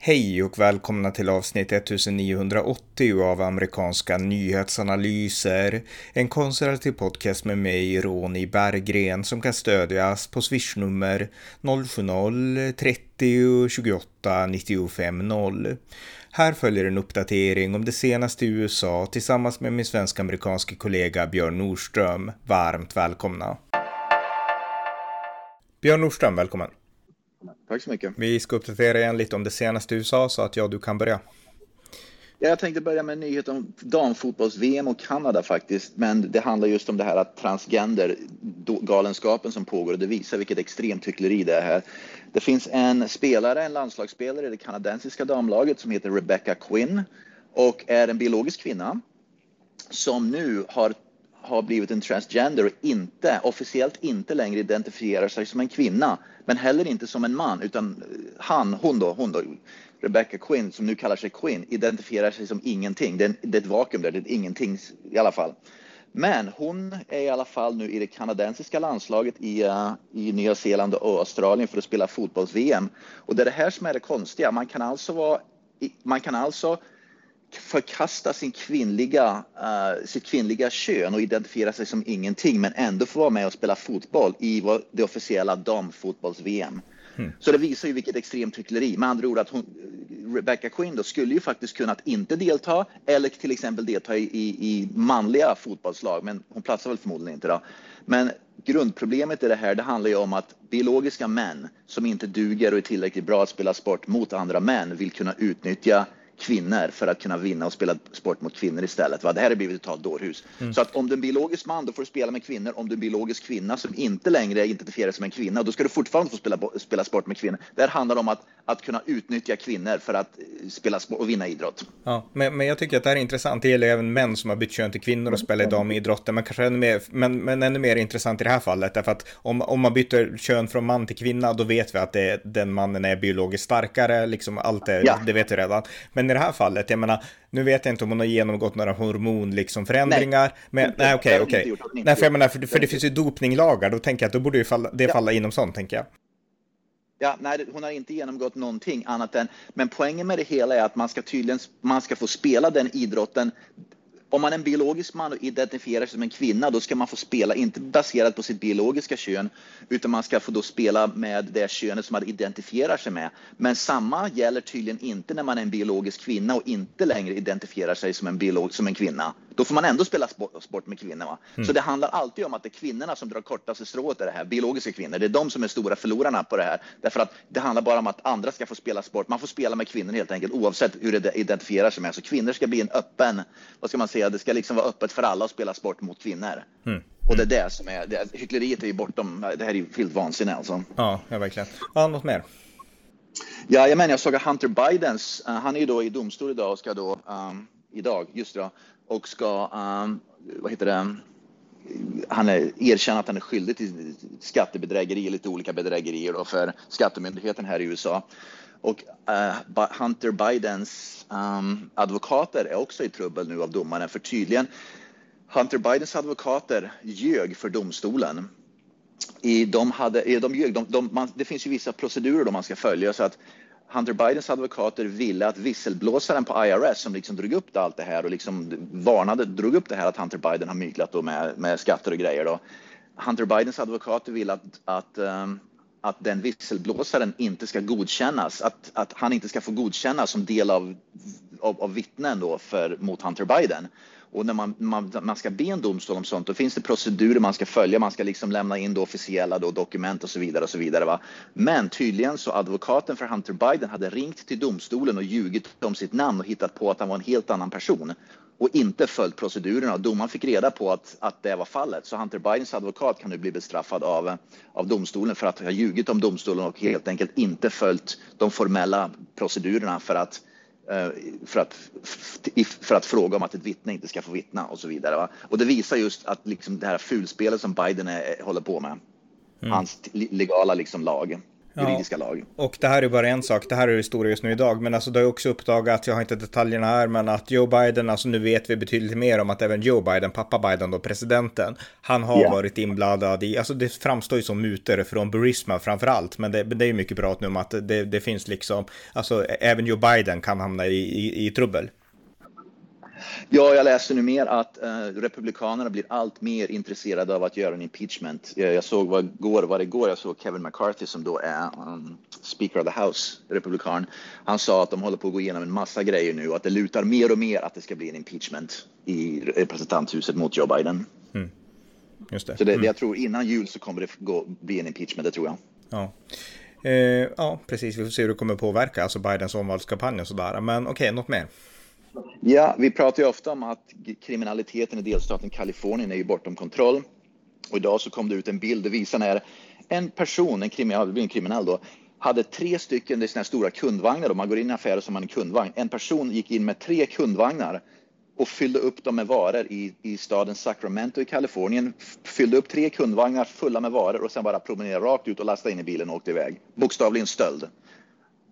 Hej och välkomna till avsnitt 1980 av amerikanska nyhetsanalyser. En konservativ podcast med mig, Ronny Berggren, som kan stödjas på swishnummer 070-30 28 95 0. Här följer en uppdatering om det senaste i USA tillsammans med min svensk-amerikanske kollega Björn Nordström. Varmt välkomna! Björn Nordström, välkommen! Tack så mycket. Vi ska uppdatera igen lite om det senaste i USA så att jag du kan börja. Ja, jag tänkte börja med en nyhet om damfotbolls-VM och Kanada faktiskt. Men det handlar just om det här att transgender galenskapen som pågår och det visar vilket extremt hyckleri det är här. Det finns en spelare, en landslagsspelare i det kanadensiska damlaget som heter Rebecca Quinn och är en biologisk kvinna som nu har har blivit en transgender och inte, officiellt inte längre identifierar sig som en kvinna, men heller inte som en man, utan eh, han, hon då, hon då, Rebecca Quinn, som nu kallar sig Quinn, identifierar sig som ingenting. Det är, det är ett vakuum där, det är ingenting i alla fall. Men hon är i alla fall nu i det kanadensiska landslaget i, uh, i Nya Zeeland och Australien för att spela fotbolls-VM. Och det är det här som är det konstiga. Man kan alltså vara, man kan alltså förkasta sin kvinnliga, uh, sitt kvinnliga kön och identifiera sig som ingenting men ändå få vara med och spela fotboll i det officiella damfotbolls-VM. Mm. Så det visar ju vilket extremt hyckleri. Med andra ord att hon, Rebecca Quinn då skulle ju faktiskt kunnat inte delta eller till exempel delta i, i, manliga fotbollslag, men hon platsar väl förmodligen inte då. Men grundproblemet i det här, det handlar ju om att biologiska män som inte duger och är tillräckligt bra att spela sport mot andra män vill kunna utnyttja kvinnor för att kunna vinna och spela sport mot kvinnor istället. Va? Det här har blivit ett totalt dårhus. Mm. Så att om du är en biologisk man, då får du spela med kvinnor. Om du är en biologisk kvinna som inte längre identifierar sig som en kvinna, då ska du fortfarande få spela, spela sport med kvinnor. Det här handlar om att, att kunna utnyttja kvinnor för att eh, spela sport och vinna idrott. Ja, men, men jag tycker att det här är intressant. Det gäller även män som har bytt kön till kvinnor och spelar i damidrotten, men kanske ännu mer, men, men ännu mer intressant i det här fallet, därför att om, om man byter kön från man till kvinna, då vet vi att det, den mannen är biologiskt starkare, liksom allt det, ja. det vet vi redan. Men i det här fallet, jag menar, nu vet jag inte om hon har genomgått några hormon liksom men, nej okej, okej. Nej, för jag menar, för, för det finns ju dopninglagar, då tänker jag att då borde ju falla, det ja. falla inom sånt, tänker jag. Ja, nej, hon har inte genomgått någonting annat än, men poängen med det hela är att man ska tydligen, man ska få spela den idrotten om man är en biologisk man och identifierar sig som en kvinna, då ska man få spela, inte baserat på sitt biologiska kön, utan man ska få då spela med det könet som man identifierar sig med. Men samma gäller tydligen inte när man är en biologisk kvinna och inte längre identifierar sig som en, biolog, som en kvinna. Då får man ändå spela sport, med kvinnor. Mm. Så det handlar alltid om att det är kvinnorna som drar kortaste strået i det här, biologiska kvinnor. Det är de som är stora förlorarna på det här. Därför att det handlar bara om att andra ska få spela sport. Man får spela med kvinnor helt enkelt, oavsett hur det identifierar sig med. Så kvinnor ska bli en öppen, vad ska man säga, det ska liksom vara öppet för alla att spela sport mot kvinnor. Mm. Och det är det som är, det, hyckleriet är ju bortom, det här är ju helt vansinne alltså. Ja, ja verkligen. Ja, något mer? Ja, jag menar, jag såg att Hunter Bidens, uh, han är ju då i domstol idag och ska då, um, idag, just det, och ska, um, vad heter det, han är, erkänner att han är skyldig till skattebedrägeri, lite olika bedrägerier då för skattemyndigheten här i USA. Och uh, Hunter Bidens um, advokater är också i trubbel nu av domaren för tydligen Hunter Bidens advokater ljög för domstolen. I, de hade, eh, de ljög, de, de, man, det finns ju vissa procedurer då man ska följa så att Hunter Bidens advokater ville att visselblåsaren på IRS som liksom drog upp allt det här och liksom varnade, drog upp det här att Hunter Biden har myglat då med, med skatter och grejer. Då. Hunter Bidens advokater ville att, att, um, att den visselblåsaren inte ska godkännas, att, att han inte ska få godkännas som del av, av, av vittnen då för, mot Hunter Biden. Och när man, man, man ska be en domstol om sånt, då finns det procedurer man ska följa. Man ska liksom lämna in då officiella då dokument och så vidare och så vidare. Va? Men tydligen så advokaten för Hunter Biden hade ringt till domstolen och ljugit om sitt namn och hittat på att han var en helt annan person och inte följt procedurerna. Domaren fick reda på att, att det var fallet. Så Hunter Bidens advokat kan nu bli bestraffad av, av domstolen för att ha ljugit om domstolen och helt enkelt inte följt de formella procedurerna för att Eh, för att, för att fråga om att ett vittne inte ska få vittna och så vidare. Va? Och det visar just att liksom det här fulspelet som Biden är, håller på med. Mm. Hans legala liksom lag. Juridiska ja, lag. Och det här är bara en sak, det här är historia just nu idag, men alltså det har också uppdagats, jag har inte detaljerna här, men att Joe Biden, alltså nu vet vi betydligt mer om att även Joe Biden, pappa Biden då, presidenten, han har yeah. varit inblandad i, alltså det framstår ju som mutor från Burisma framför allt, men det, det är mycket prat nu om att det, det finns liksom, alltså även Joe Biden kan hamna i, i, i trubbel. Ja, jag läser nu mer att uh, Republikanerna blir allt mer intresserade av att göra en impeachment. Jag, jag såg vad går, var det igår, jag såg Kevin McCarthy som då är um, Speaker of the House, republikan. Han sa att de håller på att gå igenom en massa grejer nu och att det lutar mer och mer att det ska bli en impeachment i representanthuset mot Joe Biden. Mm. Just det. Så det, mm. jag tror innan jul så kommer det gå, bli en impeachment, det tror jag. Ja. Eh, ja, precis. Vi får se hur det kommer påverka, alltså Bidens omvalskampanj och sådär. Men okej, okay, något mer? Ja, vi pratar ju ofta om att kriminaliteten i delstaten Kalifornien är ju bortom kontroll. Och idag så kom det ut en bild och visar när en person, en kriminell, en kriminell då, hade tre stycken, det är såna här stora kundvagnar, då, man går in i affärer som man en kundvagn. En person gick in med tre kundvagnar och fyllde upp dem med varor i, i staden Sacramento i Kalifornien. Fyllde upp tre kundvagnar fulla med varor och sen bara promenerade rakt ut och lastade in i bilen och åkte iväg. Bokstavligen stöld.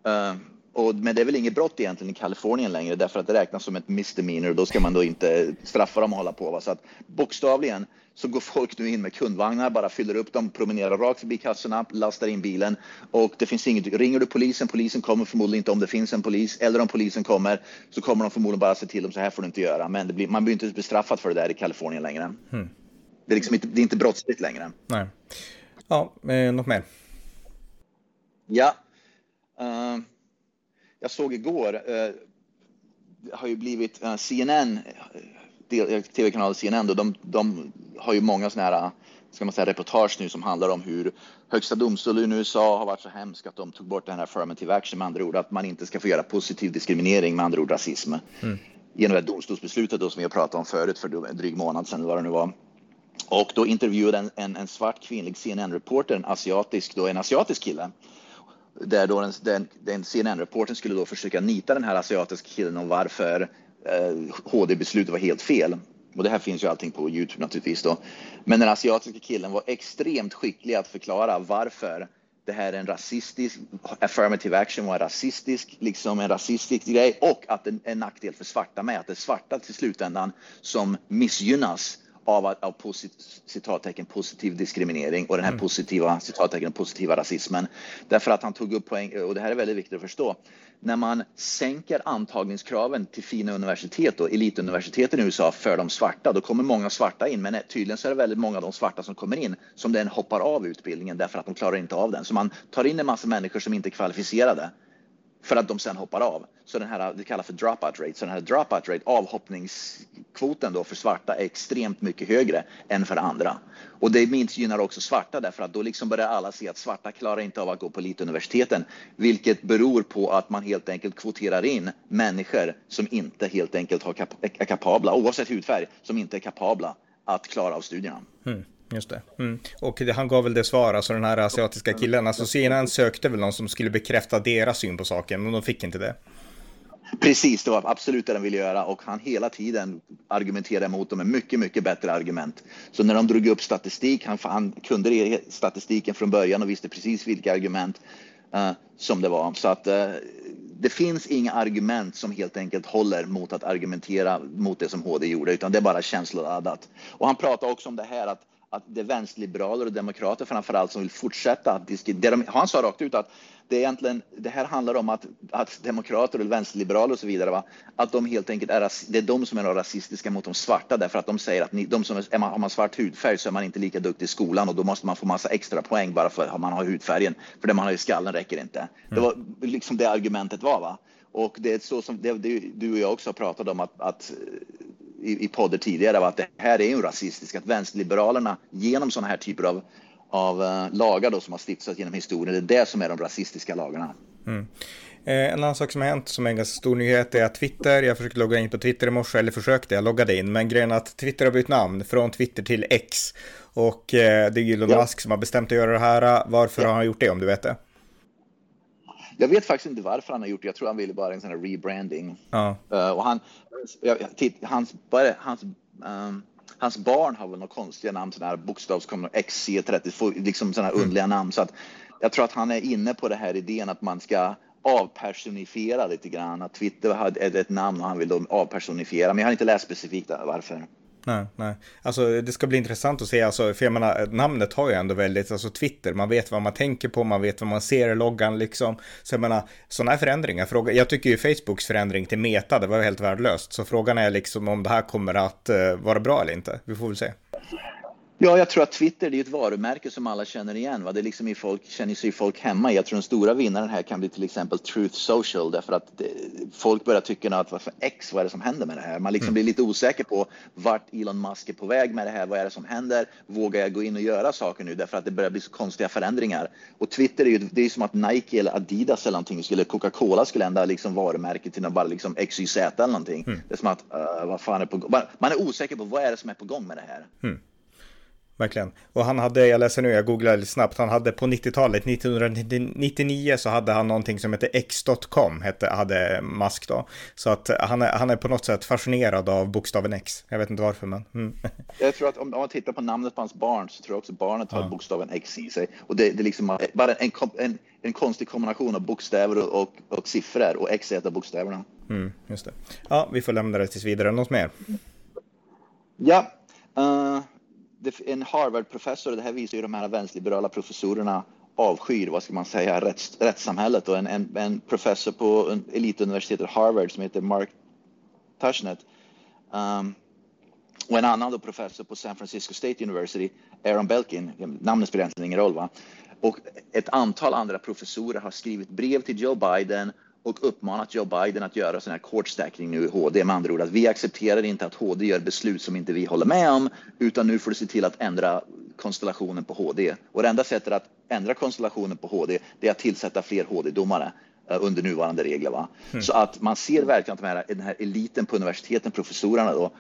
Uh, och, men det är väl inget brott egentligen i Kalifornien längre därför att det räknas som ett misdemeanor och då ska man då inte straffa dem och hålla på. Va? Så att bokstavligen så går folk nu in med kundvagnar, bara fyller upp dem, promenerar rakt förbi kassorna, lastar in bilen och det finns inget. Ringer du polisen, polisen kommer förmodligen inte om det finns en polis eller om polisen kommer så kommer de förmodligen bara se till dem så här får du inte göra. Men blir, man blir inte bestraffad för det där i Kalifornien längre. Mm. Det, är liksom inte, det är inte brottsligt längre. Nej. Ja, eh, något mer? Ja. Uh, jag såg igår, eh, har ju blivit eh, CNN, eh, tv-kanalen CNN, då, de, de har ju många sådana här ska man säga, reportage nu som handlar om hur högsta domstolen i USA har varit så hemsk att de tog bort den här affirmative action, med andra ord att man inte ska få göra positiv diskriminering, med andra ord rasism. Mm. Genom det domstolsbeslutet då, som vi har pratat om förut för en dryg månad sedan, vad det nu var. Och då intervjuade en, en, en svart kvinnlig CNN-reporter, en asiatisk, då, en asiatisk kille där då den, den, den CNN-reporten skulle då försöka nita den här asiatiska killen om varför eh, HD-beslutet var helt fel. Och det här finns ju allting på Youtube naturligtvis då. Men den asiatiska killen var extremt skicklig att förklara varför det här är en rasistisk, affirmative action var en rasistisk, liksom en rasistisk grej och att det är en nackdel för svarta med, att det är svarta till slutändan som missgynnas av, av posit, citattecken, positiv diskriminering och den här mm. positiva citattecken, positiva rasismen. Därför att han tog upp poäng, och det här är väldigt viktigt att förstå. När man sänker antagningskraven till fina universitet och elituniversiteten i USA för de svarta, då kommer många svarta in. Men tydligen så är det väldigt många av de svarta som kommer in som den hoppar av utbildningen därför att de klarar inte av den. Så man tar in en massa människor som inte är kvalificerade för att de sen hoppar av. Så den här, det kallas för dropout rate. Så den här dropout rate, avhoppningskvoten då för svarta är extremt mycket högre än för andra. Och det minst gynnar också svarta därför att då liksom börjar alla se att svarta klarar inte av att gå på elituniversiteten, vilket beror på att man helt enkelt kvoterar in människor som inte helt enkelt har kap är kapabla, oavsett hudfärg, som inte är kapabla att klara av studierna. Mm. Just det. Mm. Och han gav väl det svar, alltså den här asiatiska killen. Alltså CNN sökte väl någon som skulle bekräfta deras syn på saken, men de fick inte det. Precis, det var absolut det de ville göra och han hela tiden argumenterade emot dem med mycket, mycket bättre argument. Så när de drog upp statistik, han, han kunde statistiken från början och visste precis vilka argument uh, som det var. Så att uh, det finns inga argument som helt enkelt håller mot att argumentera mot det som HD gjorde, utan det är bara känsloladdat. Och han pratade också om det här att att det är vänsterliberaler och demokrater framförallt som vill fortsätta att diskutera. Han sa rakt ut att det, är egentligen, det här handlar om att, att demokrater och vänsterliberaler och så vidare, va, att de helt enkelt är, det är de som är rasistiska mot de svarta därför att de säger att ni, de som är, är man, har man svart hudfärg så är man inte lika duktig i skolan och då måste man få massa extra poäng bara för att man har hudfärgen. För det man har i skallen räcker inte. Mm. Det var liksom det argumentet var. Va? Och det är så som det, det, du och jag också har pratat om att, att i, i podden tidigare att det här är ju rasistiskt, att vänsterliberalerna genom sådana här typer av, av uh, lagar då, som har stiftats genom historien, det är det som är de rasistiska lagarna. Mm. Eh, en annan sak som har hänt som är en ganska stor nyhet är att Twitter, jag försökte logga in på Twitter i morse, eller försökte, jag loggade in, men grejen är att Twitter har bytt namn från Twitter till X. Och eh, det är Elon ja. Musk som har bestämt att göra det här. Varför ja. har han gjort det om du vet det? Jag vet faktiskt inte varför han har gjort det. Jag tror han ville bara en sån här rebranding. Ja. Och han, hans, hans um, hans barn har väl några konstiga namn, sådana här bokstavskombinationer, XC30, liksom sådana här mm. underliga namn. Så att jag tror att han är inne på den här idén att man ska avpersonifiera lite grann. Att Twitter hade ett namn och han vill då avpersonifiera, men jag har inte läst specifikt varför. Nej, nej. Alltså det ska bli intressant att se, alltså, för jag menar, namnet har ju ändå väldigt, alltså Twitter, man vet vad man tänker på, man vet vad man ser i loggan liksom. Så jag menar, sådana här förändringar, fråga, jag tycker ju Facebooks förändring till Meta, det var helt värdelöst. Så frågan är liksom om det här kommer att uh, vara bra eller inte, vi får väl se. Ja, jag tror att Twitter är ett varumärke som alla känner igen. Va? Det är liksom i folk, känner sig folk hemma Jag tror den stora vinnaren här kan bli till exempel Truth Social därför att det, folk börjar tycka att vad för X, vad är det som händer med det här? Man liksom mm. blir lite osäker på vart Elon Musk är på väg med det här. Vad är det som händer? Vågar jag gå in och göra saker nu? Därför att det börjar bli så konstiga förändringar. Och Twitter är ju det är som att Nike eller Adidas eller någonting skulle Coca-Cola skulle ändra liksom varumärket till bara liksom XYZ eller någonting. Mm. Det är som att uh, vad fan är på gång? Man är osäker på vad är det som är på gång med det här. Mm. Verkligen. Och han hade, jag läser nu, jag googlade lite snabbt, han hade på 90-talet, 1999 så hade han någonting som hette X.com, hette, hade Musk då. Så att han är, han är på något sätt fascinerad av bokstaven X. Jag vet inte varför men. Mm. Jag tror att om, om man tittar på namnet på hans barn så tror jag också barnet har ja. bokstaven X i sig. Och det, det är liksom bara en, en, en konstig kombination av bokstäver och, och, och siffror och X är ett av bokstäverna. Mm, just det. Ja, vi får lämna det tills vidare. Något mer? Ja. Uh en Harvard-professor, det här visar ju de här vänsterliberala professorerna avskyr, vad ska man säga, rätts, rättssamhället. Och en, en, en professor på elituniversitetet Harvard som heter Mark Tushnet um, och en annan då professor på San Francisco State University, Aaron Belkin, namnet spelar egentligen ingen roll va, och ett antal andra professorer har skrivit brev till Joe Biden och uppmanat Joe Biden att göra sån här court stacking nu i HD. Med andra ord att vi accepterar inte att HD gör beslut som inte vi håller med om, utan nu får du se till att ändra konstellationen på HD. Och det enda sättet att ändra konstellationen på HD, det är att tillsätta fler HD-domare eh, under nuvarande regler. Va? Mm. Så att man ser verkligen att de här, den här eliten på universiteten, professorerna då,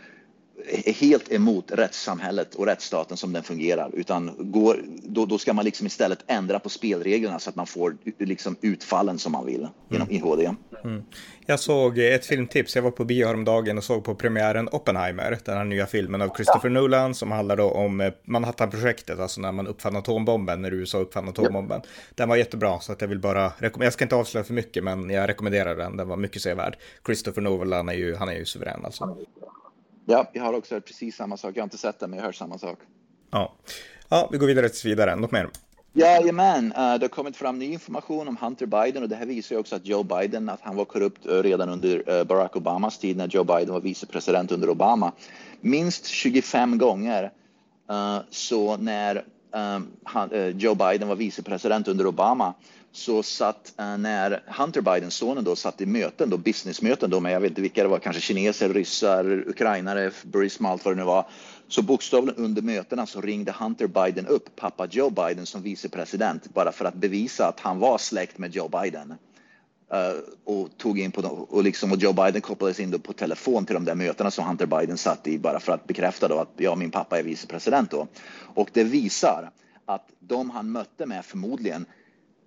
helt emot rättssamhället och rättsstaten som den fungerar. Utan går, då, då ska man liksom istället ändra på spelreglerna så att man får liksom utfallen som man vill genom mm. IHD. Mm. Jag såg ett filmtips, jag var på bio häromdagen och såg på premiären Oppenheimer, den här nya filmen av Christopher ja. Nolan som handlar om eh, Manhattan-projektet, alltså när man uppfann atombomben, när USA uppfann atombomben. Ja. Den var jättebra, så att jag vill bara jag ska inte avslöja för mycket, men jag rekommenderar den, den var mycket sevärd. Christopher Nolan är ju, han är ju suverän alltså. Ja, jag har också hört precis samma sak. Jag har inte sett den, men jag har hört samma sak. Ja, ja vi går vidare tills vidare. Något mer? Jajamän, uh, det har kommit fram ny information om Hunter Biden och det här visar ju också att Joe Biden, att han var korrupt uh, redan under uh, Barack Obamas tid när Joe Biden var vicepresident under Obama. Minst 25 gånger. så när Joe Biden var vicepresident under Obama så satt eh, när Hunter Biden, sonen då, satt i möten, då, businessmöten då med, jag vet inte vilka det var, kanske kineser, ryssar, ukrainare, Boris Malt, vad det nu var. Så bokstavligen under mötena så ringde Hunter Biden upp pappa Joe Biden som vicepresident bara för att bevisa att han var släkt med Joe Biden. Uh, och tog in på dem, och, liksom, och Joe Biden kopplades in på telefon till de där mötena som Hunter Biden satt i bara för att bekräfta då att ja, min pappa är vicepresident då. Och det visar att de han mötte med förmodligen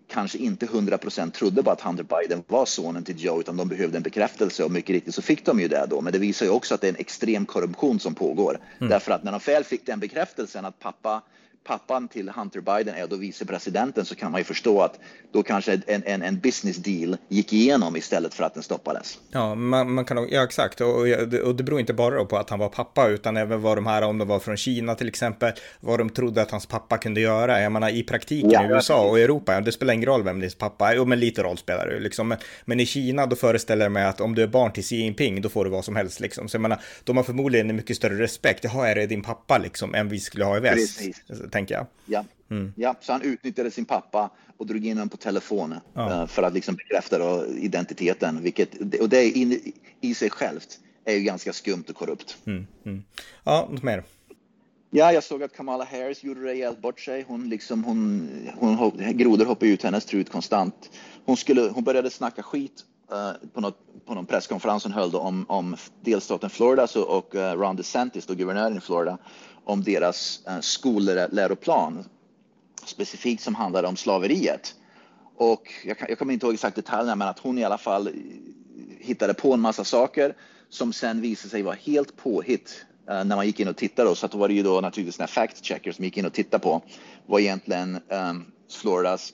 kanske inte 100% trodde på att Hunter Biden var sonen till Joe utan de behövde en bekräftelse och mycket riktigt så fick de ju det då. Men det visar ju också att det är en extrem korruption som pågår. Mm. Därför att när de väl fick den bekräftelsen att pappa pappan till Hunter Biden är då vicepresidenten så kan man ju förstå att då kanske en, en, en business deal gick igenom istället för att den stoppades. Ja, man, man kan, ja exakt. Och, och det beror inte bara på att han var pappa utan även vad de här, om de var från Kina till exempel, vad de trodde att hans pappa kunde göra. Jag menar i praktiken ja, i USA och Europa, det spelar ingen roll vem din pappa är, jo men lite roll spelar det liksom. Men, men, i Kina då föreställer jag mig att om du är barn till Xi Jinping då får du vad som helst liksom. Så jag menar, de har förmodligen en mycket större respekt, jaha är det din pappa liksom, än vi skulle ha i väst. Precis tänker jag. Ja. Mm. ja, så han utnyttjade sin pappa och drog in honom på telefon ja. Eh, för att liksom bekräfta identiteten. Vilket, och det i, i sig självt är ju ganska skumt och korrupt. Mm. Mm. Ja, något mer? Ja, jag såg att Kamala Harris gjorde rejält bort sig. Hon liksom, hon, hon, grodor hoppade ut hennes trut konstant. Hon, skulle, hon började snacka skit uh, på, något, på någon presskonferens hon höll om, om delstaten Florida så, och uh, Ron DeSantis, då guvernören i Florida om deras uh, skolläroplan specifikt som handlade om slaveriet. Och jag, jag kommer inte ihåg exakt detaljerna, men att hon i alla fall eh, hittade på en massa saker som sen visade sig vara helt påhitt uh, när man gick in och tittade. Så att då var det ju då naturligtvis när fact checkers som gick in och tittade på vad egentligen um, Floridas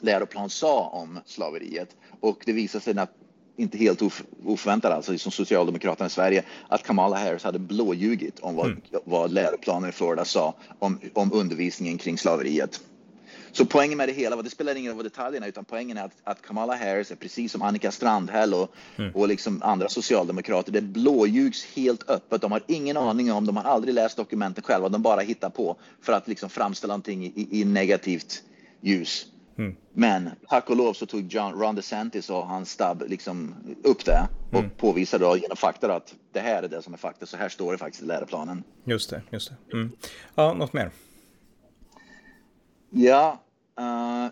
läroplan sa om slaveriet. Och det visade sig att inte helt of, oförväntat alltså som Socialdemokraterna i Sverige att Kamala Harris hade blåljugit om vad, mm. vad läroplanen i Florida sa om, om undervisningen kring slaveriet. Så poängen med det hela, det spelar ingen roll vad detaljerna utan poängen är att, att Kamala Harris är precis som Annika Strandhäll och, mm. och liksom andra socialdemokrater. Det blåljugs helt öppet. De har ingen aning om, de har aldrig läst dokumenten själva. De bara hittar på för att liksom framställa någonting i, i negativt ljus. Mm. Men tack och lov så tog John, Ron DeSantis och hans stab liksom upp det och mm. påvisade då genom fakta att det här är det som är fakta. Så här står det faktiskt i läroplanen. Just det, just det. Mm. Ja, något mer? Ja, uh,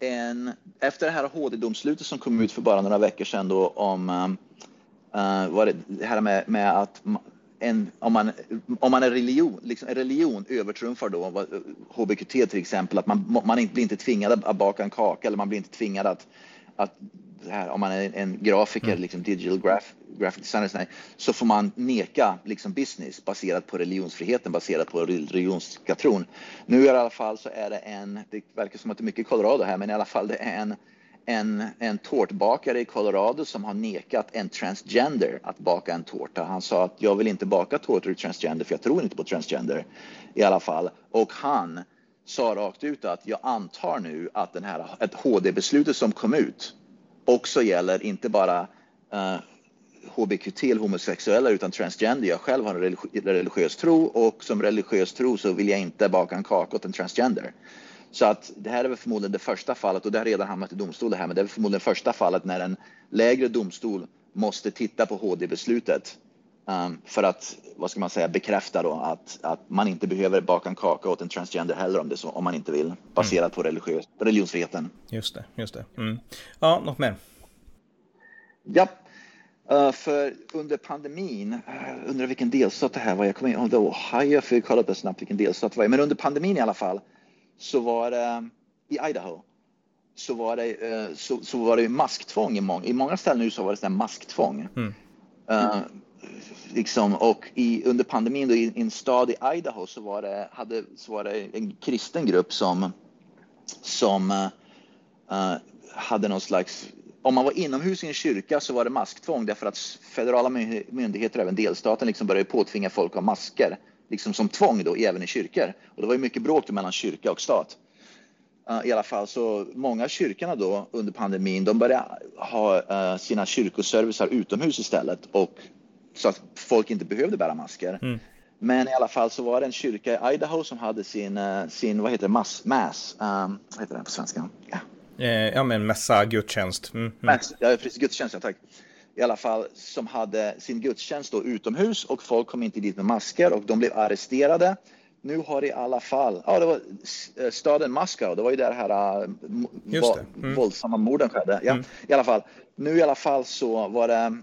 en, efter det här HD-domslutet som kom ut för bara några veckor sedan då om uh, vad det, det här med, med att en, om, man, om man är religion, liksom, religion övertrumfar då HBQT till exempel, att man, man blir inte tvingad att baka en kaka eller man blir inte tvingad att, att här, om man är en grafiker, mm. liksom digital graph, graphic designer, så får man neka liksom business baserat på religionsfriheten, baserat på religionska tron. Nu i alla fall så är det en, det verkar som att det är mycket Colorado här, men i alla fall det är en en, en tårtbakare i Colorado som har nekat en transgender att baka en tårta. Han sa att jag vill inte baka tårtor i transgender för jag tror inte på transgender i alla fall. Och han sa rakt ut att jag antar nu att den här, ett HD-beslutet som kom ut också gäller inte bara uh, eh, HBQT homosexuella utan transgender. Jag själv har en religiös tro och som religiös tro så vill jag inte baka en kaka åt en transgender. Så att det här är väl förmodligen det första fallet och det har redan hamnat i domstol det här, men det är förmodligen första fallet när en lägre domstol måste titta på HD-beslutet um, för att, vad ska man säga, bekräfta då att, att man inte behöver baka en kaka åt en transgender heller om det så, om man inte vill, baserat mm. på religiös, religionsfriheten. Just det, just det. Mm. Ja, något mer? Ja, Uh, för under pandemin, uh, undrar vilken delstat det här var, jag kommer ihåg, Ohio, för jag kolla upp snabbt vilken delstat det var, men under pandemin i alla fall så var det i Idaho så var det, eh, så, så var det masktvång i många, i många ställen nu så var det sådär masktvång. Mm. Uh, liksom, och i, under pandemin då, i, i en stad i Idaho så var det, hade, så var det en kristen grupp som, som uh, hade någon slags om man var inomhus i en kyrka så var det masktvång därför att federala myndigheter, även delstaten, liksom började påtvinga folk att ha masker liksom som tvång då, även i kyrkor. Och det var ju mycket bråk mellan kyrka och stat. Uh, I alla fall så många kyrkorna då under pandemin, de började ha uh, sina kyrkoservicer utomhus istället och så att folk inte behövde bära masker. Mm. Men i alla fall så var det en kyrka i Idaho som hade sin, uh, sin vad heter det, mass, mass um, vad heter det på svenska? Ja, ja men mässa, gudstjänst. Mm. Mm. Mass, ja, precis, gudstjänst, ja tack i alla fall som hade sin gudstjänst då utomhus och folk kom inte dit med masker och de blev arresterade. Nu har i alla fall, ja det var eh, staden Moskau, det var ju där här äh, mm. våldsamma morden skedde. Ja, mm. i alla fall. Nu i alla fall så var det,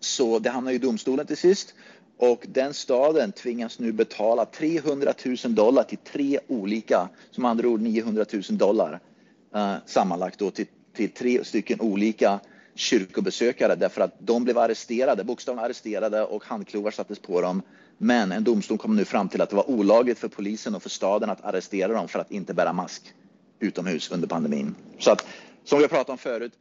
så det hamnade i domstolen till sist och den staden tvingas nu betala 300 000 dollar till tre olika, som andra ord 900 000 dollar uh, sammanlagt då till, till tre stycken olika kyrkobesökare därför att de blev arresterade, bokstavligen arresterade och handklovar sattes på dem. Men en domstol kom nu fram till att det var olagligt för polisen och för staden att arrestera dem för att inte bära mask utomhus under pandemin. Så att, som vi har pratat om förut,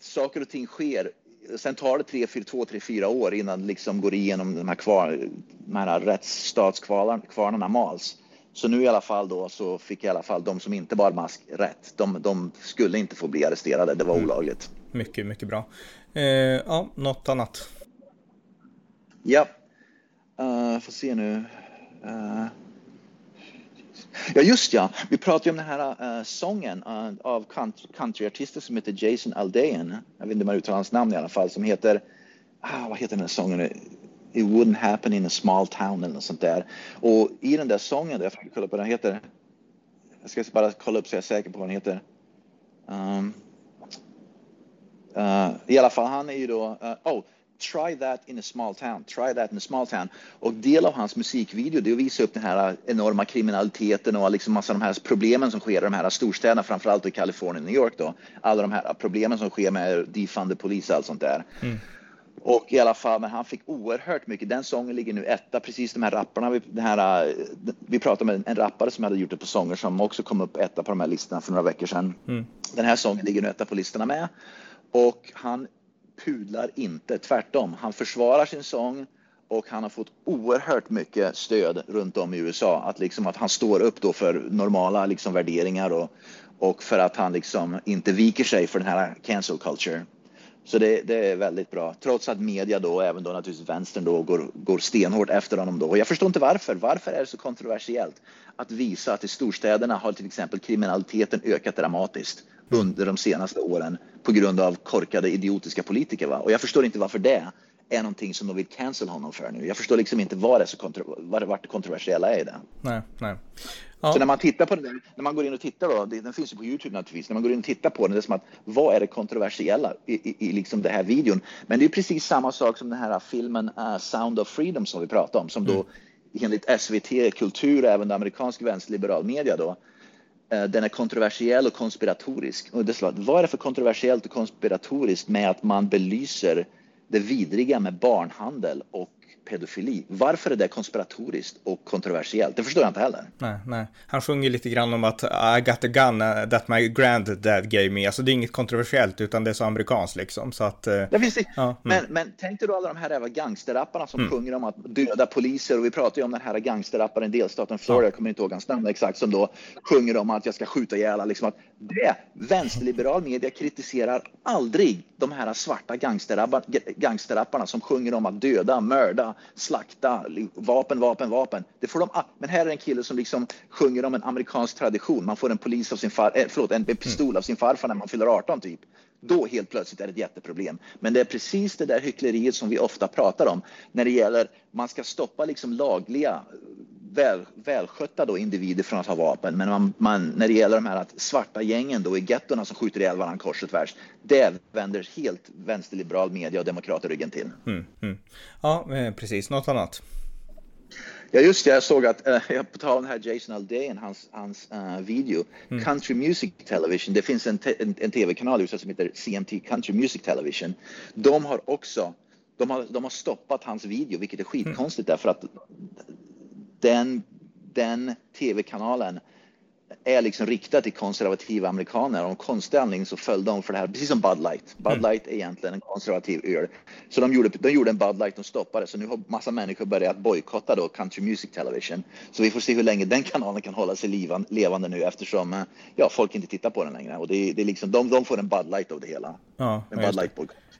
saker och ting sker. Sen tar det tre, fyra, två, tre, fyra år innan det liksom går igenom de här, kvar, de här rättsstatskvarnarna mals. Så nu i alla fall då så fick i alla fall de som inte bar mask rätt. De, de skulle inte få bli arresterade, det var mm. olagligt. Mycket, mycket bra. Eh, ja, något annat? Ja, uh, får se nu. Uh, ja, just ja. Vi pratade om den här uh, sången uh, av countryartisten som heter Jason Aldean. Jag vet inte om man uttalar hans namn i alla fall. Som heter, ah, vad heter den här sången? It wouldn't happen in a small town eller något sånt där. Och i den där sången, jag kolla på den heter. Jag ska bara kolla upp så jag är säker på vad den heter. Um, Uh, I alla fall, han är ju då, uh, oh, Try that in a small town, try that in a small town. Och del av hans musikvideo det är att visa upp den här enorma kriminaliteten och liksom massa av de här problemen som sker i de här storstäderna, framförallt i Kalifornien och New York då. Alla de här problemen som sker med defunded polis och allt sånt där. Mm. Och i alla fall, men han fick oerhört mycket. Den sången ligger nu etta, precis de här rapparna. Vi, den här, eh, vi pratade med en rappare som hade gjort det på sånger som också kom upp etta på de här listorna för några veckor sedan. Mm. Den här sången ligger nu etta på listorna med. Och han pudlar inte, tvärtom. Han försvarar sin sång och han har fått oerhört mycket stöd runt om i USA. Att, liksom, att han står upp då för normala liksom, värderingar och, och för att han liksom inte viker sig för den här cancel culture. Så det, det, är väldigt bra, trots att media då, även då naturligtvis vänstern då, går, går stenhårt efter honom då. Och jag förstår inte varför. Varför är det så kontroversiellt att visa att i storstäderna har till exempel kriminaliteten ökat dramatiskt under de senaste åren på grund av korkade idiotiska politiker. Va? Och jag förstår inte varför det är någonting som de vill cancel honom för nu. Jag förstår liksom inte vad det, så kontro vad det, det kontroversiella är i det. Nej, nej. Ja. Så när man tittar på det, när man går in och tittar då, den finns ju på Youtube naturligtvis, när man går in och tittar på den, det är som att vad är det kontroversiella i, i, i liksom den här videon? Men det är precis samma sak som den här filmen uh, Sound of Freedom som vi pratade om, som då mm. enligt SVT Kultur och även amerikansk vänsterliberal media då, Eh, den är kontroversiell och konspiratorisk. Och det slår, vad är det för kontroversiellt och konspiratoriskt med att man belyser det vidriga med barnhandel och pedofili. Varför är det konspiratoriskt och kontroversiellt? Det förstår jag inte heller. Nej, nej. Han sjunger lite grann om att I got a gun uh, that my granddad gave me. Alltså det är inget kontroversiellt utan det är så amerikanskt liksom. Så att, det finns det. Ja, mm. men, men tänk dig då alla de här jävla gangsterrapparna som mm. sjunger om att döda poliser och vi pratar ju om den här gangsterrapparen i delstaten Florida, ja. jag kommer inte ihåg hans namn exakt, som då sjunger om att jag ska skjuta ihjäl liksom att det, vänsterliberal media kritiserar aldrig de här svarta gangsterrapparna som sjunger om att döda, mörda, slakta, vapen, vapen, vapen. Det får de, men här är en kille som liksom sjunger om en amerikansk tradition. Man får en, polis av sin far, eh, förlåt, en pistol av sin farfar när man fyller 18 typ. Då helt plötsligt är det ett jätteproblem. Men det är precis det där hyckleriet som vi ofta pratar om när det gäller man ska stoppa liksom lagliga väl, välskötta då individer från att ha vapen. Men man, man, när det gäller de här svarta gängen då i gettorna som skjuter ihjäl varandra kors och tvärs, det vänder helt vänsterliberal media och demokrater ryggen till. Mm, mm. Ja, eh, precis. Något annat? Ja, just det. Jag såg att, uh, på tal om den här Jason Aldean, hans, hans uh, video, mm. Country Music Television, det finns en, en, en tv-kanal i USA som heter CMT Country Music Television. De har också de har, de har stoppat hans video, vilket är skitkonstigt mm. därför att den, den tv-kanalen är liksom riktad till konservativa amerikaner. Av konstig anledning så föll de för det här, precis som Bud Light. Bud mm. Light är egentligen en konservativ öl. Så de gjorde, de gjorde en Bud Light och stoppade så nu har massa människor börjat bojkotta då Country Music Television. Så vi får se hur länge den kanalen kan hålla sig livan, levande nu eftersom eh, ja, folk inte tittar på den längre. Och det, det är liksom, de, de får en Bud Light av det hela. Ja, en Bud Light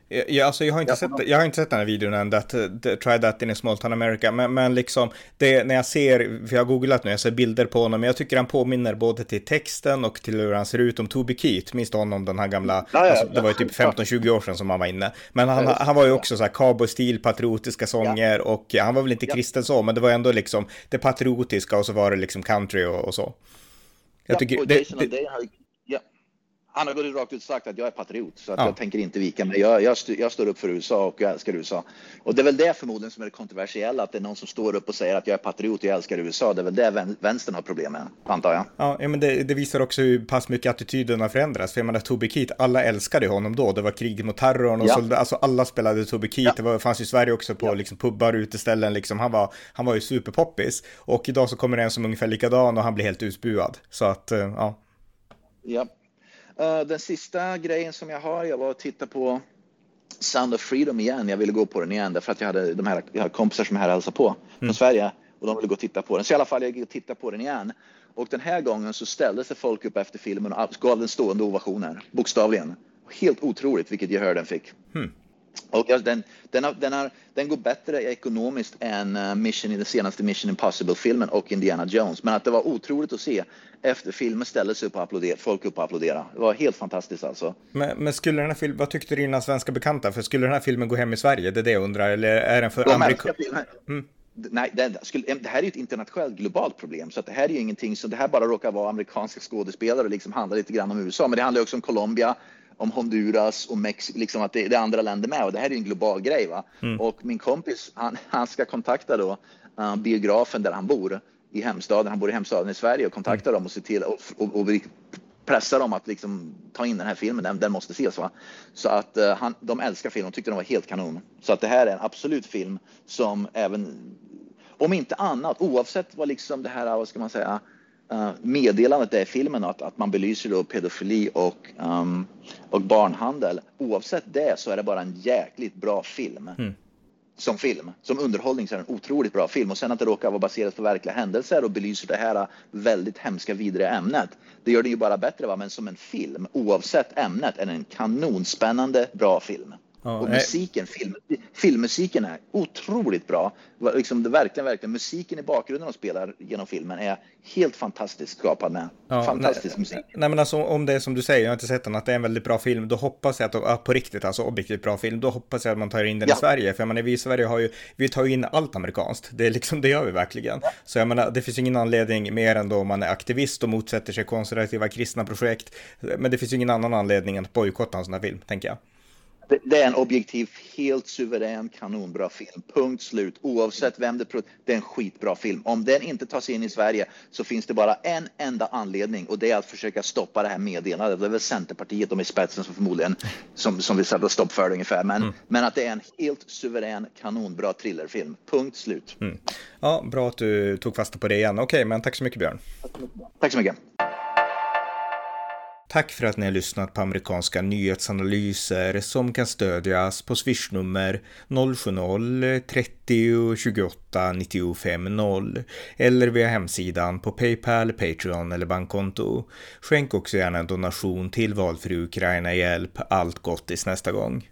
bojkott. Ja, alltså jag har inte, ja, sett, jag har inte sett den här videon än, that, that, Try That in a Small Town America, men, men liksom, det, när jag ser, för jag har googlat nu, jag ser bilder på honom, men jag tycker han påminner både till texten och till hur han ser ut om Toby Keith, minns du honom, den här gamla, ja, alltså, det var ju typ 15-20 år sedan som han var inne, men han, han var ju också så här cowboy-stil, patriotiska sånger och han var väl inte kristen så, men det var ändå liksom det patriotiska och så var det liksom country och, och så. Jag tycker, och Jason det, det, han har gått rakt ut sagt att jag är patriot så att ja. jag tänker inte vika mig. Jag, jag, jag, står upp för USA och jag älskar USA. Och det är väl det förmodligen som är det kontroversiella, att det är någon som står upp och säger att jag är patriot och jag älskar USA. Det är väl det vänstern har problem med, antar jag. Ja, men det, det visar också hur pass mycket attityderna förändras. För jag menar, Toby Keith, alla älskade honom då. Det var krig mot terrorn och ja. så, alltså alla spelade Toby Keith. Ja. Det var, fanns ju i Sverige också på ja. liksom, pubbar uteställen. Liksom. Han, var, han var ju superpoppis. Och idag så kommer det en som är ungefär likadan och han blir helt utbuad. Så att, uh, ja. Ja, den sista grejen som jag har, jag var och tittade på Sound of Freedom igen. Jag ville gå på den igen därför att jag hade de här jag hade kompisar som är här hälsade på från mm. Sverige och de ville gå och titta på den. Så i alla fall, jag gick och tittade på den igen. Och den här gången så ställde sig folk upp efter filmen och gav den stående ovationer, bokstavligen. Helt otroligt vilket gehör den fick. Mm. Och den, den, har, den, har, den går bättre ekonomiskt än uh, Mission i den senaste Mission Impossible-filmen och Indiana Jones. Men att det var otroligt att se efter filmen ställde sig upp och applåderade, folk upp och applådera. Det var helt fantastiskt alltså. Men, men skulle den här filmen, vad tyckte dina svenska bekanta? För skulle den här filmen gå hem i Sverige? Det är det jag undrar. Eller är den för amerikansk? Mm. Nej, det, skulle, det här är ju ett internationellt globalt problem, så att det här är ju ingenting som det här bara råkar vara amerikanska skådespelare och liksom handlar lite grann om USA, men det handlar också om Colombia, om Honduras och Mexiko, liksom att det, det, är andra länder med och det här är en global grej. Va? Mm. Och min kompis, han, han ska kontakta då uh, biografen där han bor i hemstaden, han bor i hemstaden i Sverige och kontakta mm. dem och se till och, och, och pressa dem att liksom ta in den här filmen, den, den måste ses. Va? Så att uh, han, de älskar filmen, de tyckte den var helt kanon. Så att det här är en absolut film som även, om inte annat, oavsett vad liksom det här, vad ska man säga, meddelandet är i filmen, att, att man belyser då pedofili och, um, och barnhandel. Oavsett det så är det bara en jäkligt bra film. Mm som film. Som underhållning så är det en otroligt bra film. Och sen att det råkar vara baserat på verkliga händelser och belyser det här väldigt hemska, vidriga ämnet. Det gör det ju bara bättre, va? men som en film, oavsett ämnet, är det en kanonspännande, bra film. Ja, och musiken, film, filmmusiken är otroligt bra. Liksom det verkligen, verkligen, musiken i bakgrunden de spelar genom filmen är helt fantastiskt skapad med. Ja, Fantastisk nej, musik. Nej men alltså om det är som du säger, jag har inte sett den, att det är en väldigt bra film, då hoppas jag att, på riktigt, alltså objektivt bra film, då hoppas jag att man tar in den ja. i Sverige. För jag menar, vi i Sverige har ju, vi tar ju in allt amerikanskt. Det är liksom, det gör vi verkligen. Ja. Så jag menar, det finns ingen anledning mer än då om man är aktivist och motsätter sig konservativa kristna projekt. Men det finns ju ingen annan anledning än att bojkotta en sån här film, tänker jag. Det, är en objektiv, helt suverän, kanonbra film. Punkt slut. Oavsett vem det Det är en skitbra film. Om den inte tas in i Sverige så finns det bara en enda anledning och det är att försöka stoppa det här meddelandet. Det är väl Centerpartiet, de i spetsen som förmodligen som, som vill sätta stopp för det ungefär. Men, mm. men att det är en helt suverän, kanonbra thrillerfilm. Punkt slut. Mm. Ja, bra att du tog fasta på det igen. Okej, men tack så mycket Björn. Tack så mycket. Tack Tack för att ni har lyssnat på amerikanska nyhetsanalyser som kan stödjas på swishnummer 070-30 28 95 0 eller via hemsidan på Paypal, Patreon eller bankkonto. Skänk också gärna en donation till valfri Ukraina-hjälp. Allt gott tills nästa gång.